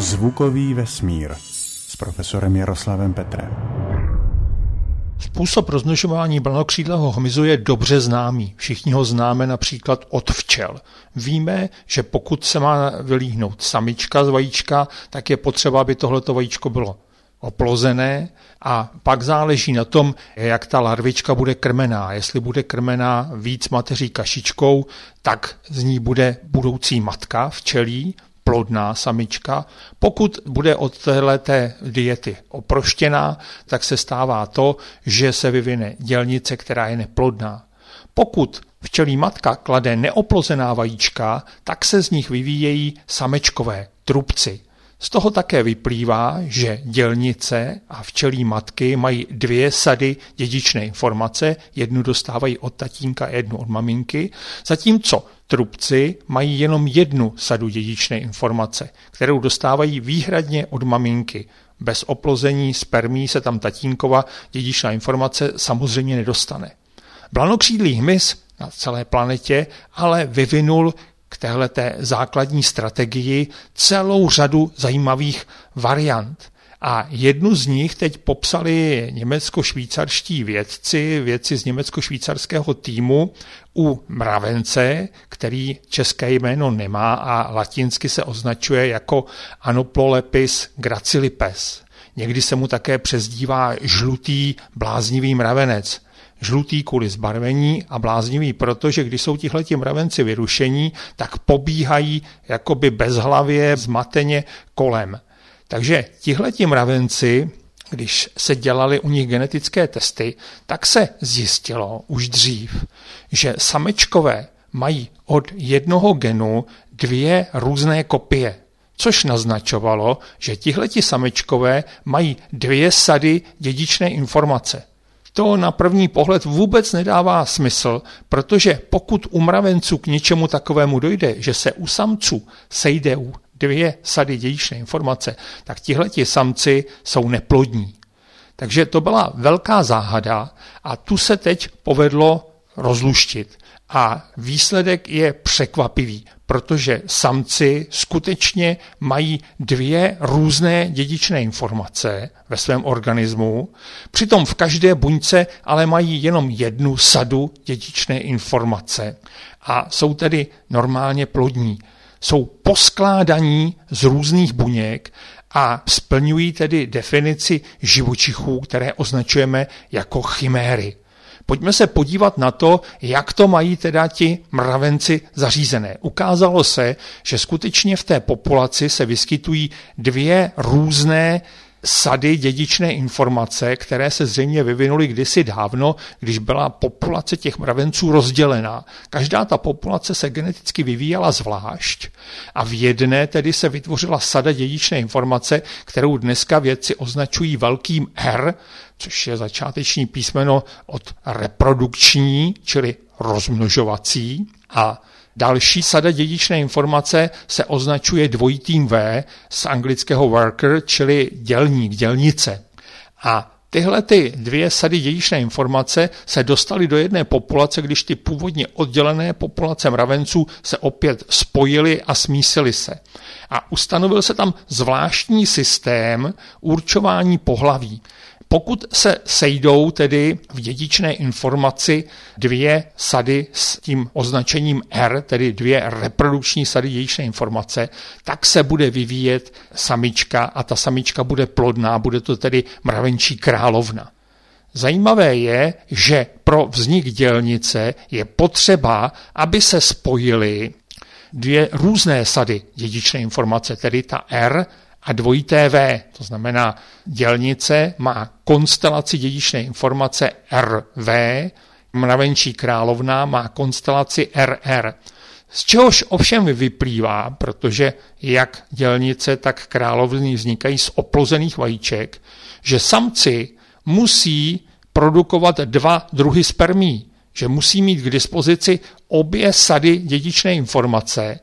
Zvukový vesmír s profesorem Jaroslavem Petrem. Způsob rozmnožování blanokřídlého hmyzu je dobře známý. Všichni ho známe například od včel. Víme, že pokud se má vylíhnout samička z vajíčka, tak je potřeba, aby tohleto vajíčko bylo oplozené a pak záleží na tom, jak ta larvička bude krmená. Jestli bude krmená víc mateří kašičkou, tak z ní bude budoucí matka včelí, plodná samička. Pokud bude od této diety oproštěná, tak se stává to, že se vyvine dělnice, která je neplodná. Pokud včelí matka klade neoplozená vajíčka, tak se z nich vyvíjejí samečkové trubci. Z toho také vyplývá, že dělnice a včelí matky mají dvě sady dědičné informace, jednu dostávají od tatínka a jednu od maminky, zatímco trubci mají jenom jednu sadu dědičné informace, kterou dostávají výhradně od maminky. Bez oplození spermí se tam tatínkova dědičná informace samozřejmě nedostane. Blanokřídlý hmyz na celé planetě ale vyvinul k téhleté základní strategii celou řadu zajímavých variant. A jednu z nich teď popsali německo-švýcarští vědci, vědci z německo-švýcarského týmu u mravence, který české jméno nemá a latinsky se označuje jako Anoplolepis gracilipes. Někdy se mu také přezdívá žlutý bláznivý mravenec žlutý kvůli zbarvení a bláznivý, protože když jsou tihleti mravenci vyrušení, tak pobíhají jakoby bezhlavě, zmateně kolem. Takže tihleti mravenci, když se dělali u nich genetické testy, tak se zjistilo už dřív, že samečkové mají od jednoho genu dvě různé kopie což naznačovalo, že tihleti samečkové mají dvě sady dědičné informace. To na první pohled vůbec nedává smysl, protože pokud u mravenců k něčemu takovému dojde, že se u samců sejdou dvě sady dědičné informace, tak tihleti samci jsou neplodní. Takže to byla velká záhada a tu se teď povedlo rozluštit. A výsledek je překvapivý, protože samci skutečně mají dvě různé dědičné informace ve svém organismu, přitom v každé buňce ale mají jenom jednu sadu dědičné informace a jsou tedy normálně plodní. Jsou poskládaní z různých buněk a splňují tedy definici živočichů, které označujeme jako chiméry. Pojďme se podívat na to, jak to mají teda ti mravenci zařízené. Ukázalo se, že skutečně v té populaci se vyskytují dvě různé sady dědičné informace, které se zřejmě vyvinuly kdysi dávno, když byla populace těch mravenců rozdělená. Každá ta populace se geneticky vyvíjela zvlášť a v jedné tedy se vytvořila sada dědičné informace, kterou dneska vědci označují velkým R, což je začáteční písmeno od reprodukční, čili rozmnožovací. A další sada dědičné informace se označuje dvojitým V z anglického worker, čili dělník, dělnice. A Tyhle ty dvě sady dědičné informace se dostaly do jedné populace, když ty původně oddělené populace mravenců se opět spojily a smísily se. A ustanovil se tam zvláštní systém určování pohlaví. Pokud se sejdou tedy v dědičné informaci dvě sady s tím označením R, tedy dvě reprodukční sady dědičné informace, tak se bude vyvíjet samička a ta samička bude plodná, bude to tedy mravenčí královna. Zajímavé je, že pro vznik dělnice je potřeba, aby se spojily dvě různé sady dědičné informace, tedy ta R a dvojité V, to znamená dělnice má konstelaci dědičné informace RV, mravenčí královna má konstelaci RR. Z čehož ovšem vyplývá, protože jak dělnice, tak královny vznikají z oplozených vajíček, že samci musí produkovat dva druhy spermí, že musí mít k dispozici obě sady dědičné informace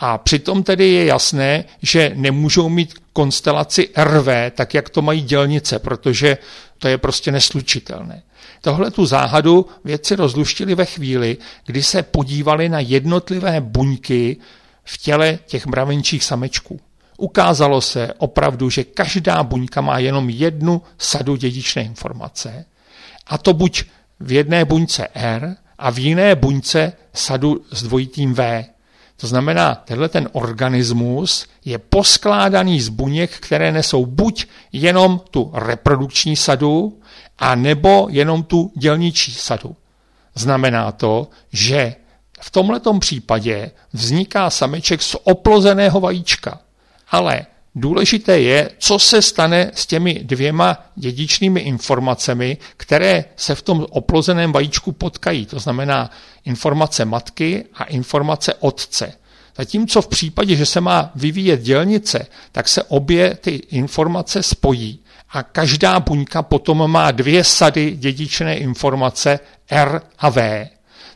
a přitom tedy je jasné, že nemůžou mít konstelaci RV, tak jak to mají dělnice, protože to je prostě neslučitelné. Tohle tu záhadu vědci rozluštili ve chvíli, kdy se podívali na jednotlivé buňky v těle těch mravenčích samečků. ukázalo se opravdu, že každá buňka má jenom jednu sadu dědičné informace, a to buď v jedné buňce R a v jiné buňce sadu s dvojitým V. To znamená, tenhle ten organismus je poskládaný z buněk, které nesou buď jenom tu reprodukční sadu, a nebo jenom tu dělničí sadu. Znamená to, že v tomto případě vzniká sameček z oplozeného vajíčka. Ale důležité je, co se stane s těmi dvěma dědičnými informacemi, které se v tom oplozeném vajíčku potkají. To znamená informace matky a informace otce. Zatímco v případě, že se má vyvíjet dělnice, tak se obě ty informace spojí a každá buňka potom má dvě sady dědičné informace R a V.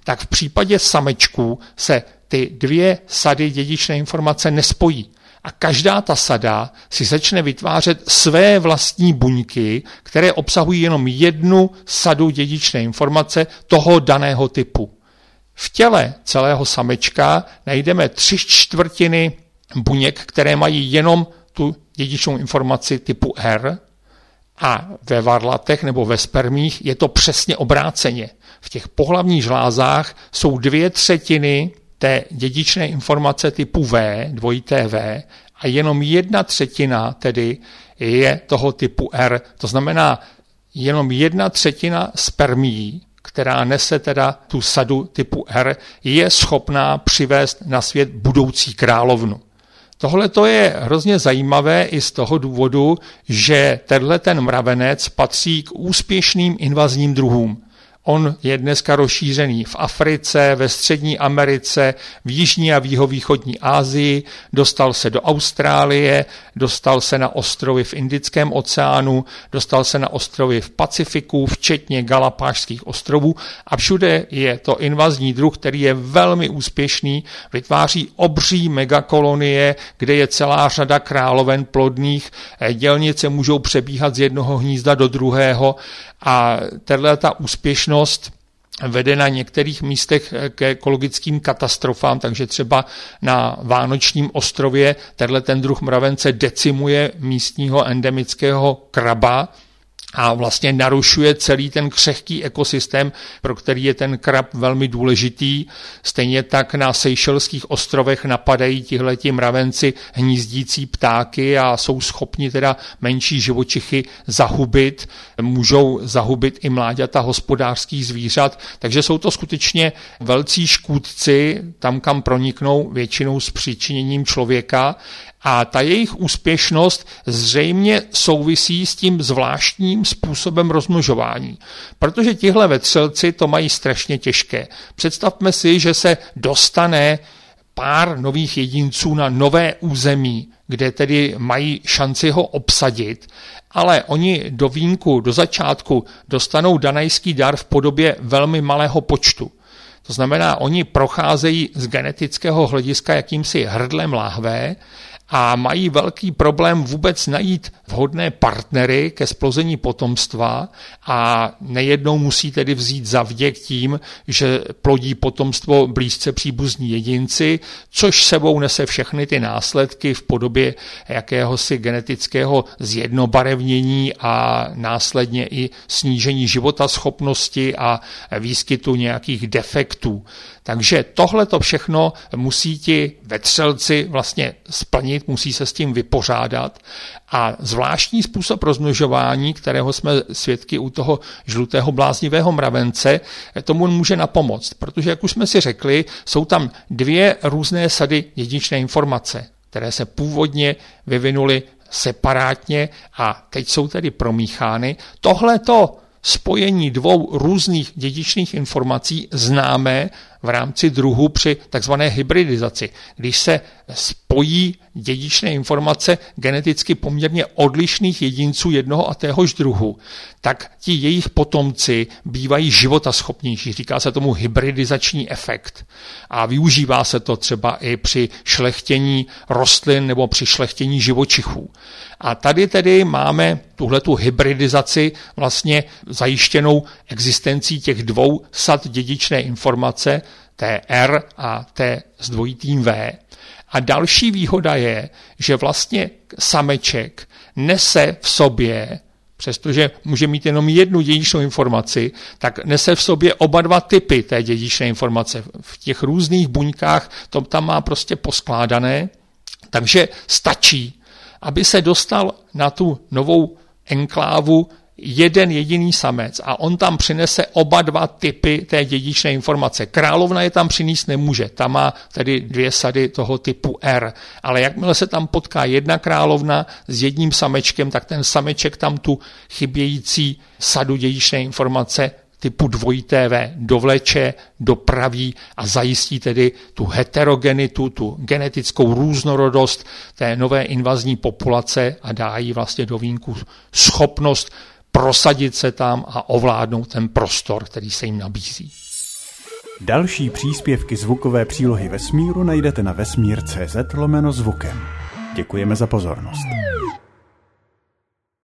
Tak v případě samečků se ty dvě sady dědičné informace nespojí. A každá ta sada si začne vytvářet své vlastní buňky, které obsahují jenom jednu sadu dědičné informace toho daného typu. V těle celého samečka najdeme tři čtvrtiny buněk, které mají jenom tu dědičnou informaci typu R a ve varlatech nebo ve spermích je to přesně obráceně. V těch pohlavních žlázách jsou dvě třetiny té dědičné informace typu V, dvojité V, a jenom jedna třetina tedy je toho typu R. To znamená, jenom jedna třetina spermií která nese teda tu sadu typu R, je schopná přivést na svět budoucí královnu. Tohle to je hrozně zajímavé i z toho důvodu, že tenhle ten mravenec patří k úspěšným invazním druhům. On je dneska rozšířený v Africe, ve střední Americe, v jižní a v jihovýchodní Asii, dostal se do Austrálie, dostal se na ostrovy v Indickém oceánu, dostal se na ostrovy v Pacifiku, včetně Galapášských ostrovů a všude je to invazní druh, který je velmi úspěšný, vytváří obří megakolonie, kde je celá řada královen plodných, dělnice můžou přebíhat z jednoho hnízda do druhého a tato ta úspěšnost vede na některých místech k ekologickým katastrofám, takže třeba na Vánočním ostrově tenhle ten druh mravence decimuje místního endemického kraba, a vlastně narušuje celý ten křehký ekosystém, pro který je ten krab velmi důležitý. Stejně tak na Seychelských ostrovech napadají tihleti mravenci hnízdící ptáky a jsou schopni teda menší živočichy zahubit, můžou zahubit i mláďata hospodářských zvířat, takže jsou to skutečně velcí škůdci, tam kam proniknou většinou s příčiněním člověka. A ta jejich úspěšnost zřejmě souvisí s tím zvláštním způsobem rozmnožování. Protože tihle vetřelci to mají strašně těžké. Představme si, že se dostane pár nových jedinců na nové území, kde tedy mají šanci ho obsadit, ale oni do vínku, do začátku dostanou danajský dar v podobě velmi malého počtu. To znamená, oni procházejí z genetického hlediska jakýmsi hrdlem láhve a mají velký problém vůbec najít vhodné partnery ke splození potomstva a nejednou musí tedy vzít za vděk tím, že plodí potomstvo blízce příbuzní jedinci, což sebou nese všechny ty následky v podobě jakéhosi genetického zjednobarevnění a následně i snížení životaschopnosti a výskytu nějakých defektů. Takže tohle to všechno musí ti vetřelci vlastně splnit, musí se s tím vypořádat a zvláštní způsob rozmnožování, kterého jsme svědky u toho žlutého bláznivého mravence, tomu může napomoct, protože, jak už jsme si řekli, jsou tam dvě různé sady dědičné informace, které se původně vyvinuly separátně a teď jsou tedy promíchány. Tohle to spojení dvou různých dědičných informací známe v rámci druhu při takzvané hybridizaci, když se spojí dědičné informace geneticky poměrně odlišných jedinců jednoho a téhož druhu, tak ti jejich potomci bývají životaschopnější. Říká se tomu hybridizační efekt. A využívá se to třeba i při šlechtění rostlin nebo při šlechtění živočichů. A tady tedy máme tuhletu hybridizaci vlastně zajištěnou existencí těch dvou sad dědičné informace, té R a té s dvojitým V. A další výhoda je, že vlastně sameček nese v sobě přestože může mít jenom jednu dědičnou informaci, tak nese v sobě oba dva typy té dědičné informace. V těch různých buňkách to tam má prostě poskládané, takže stačí, aby se dostal na tu novou enklávu jeden jediný samec a on tam přinese oba dva typy té dědičné informace. Královna je tam přinést nemůže, ta má tedy dvě sady toho typu R, ale jakmile se tam potká jedna královna s jedním samečkem, tak ten sameček tam tu chybějící sadu dědičné informace typu dvojité V dovleče, dopraví a zajistí tedy tu heterogenitu, tu genetickou různorodost té nové invazní populace a dá jí vlastně do vínku schopnost prosadit se tam a ovládnout ten prostor, který se jim nabízí. Další příspěvky zvukové přílohy vesmíru najdete na vesmír.cz lomeno zvukem. Děkujeme za pozornost.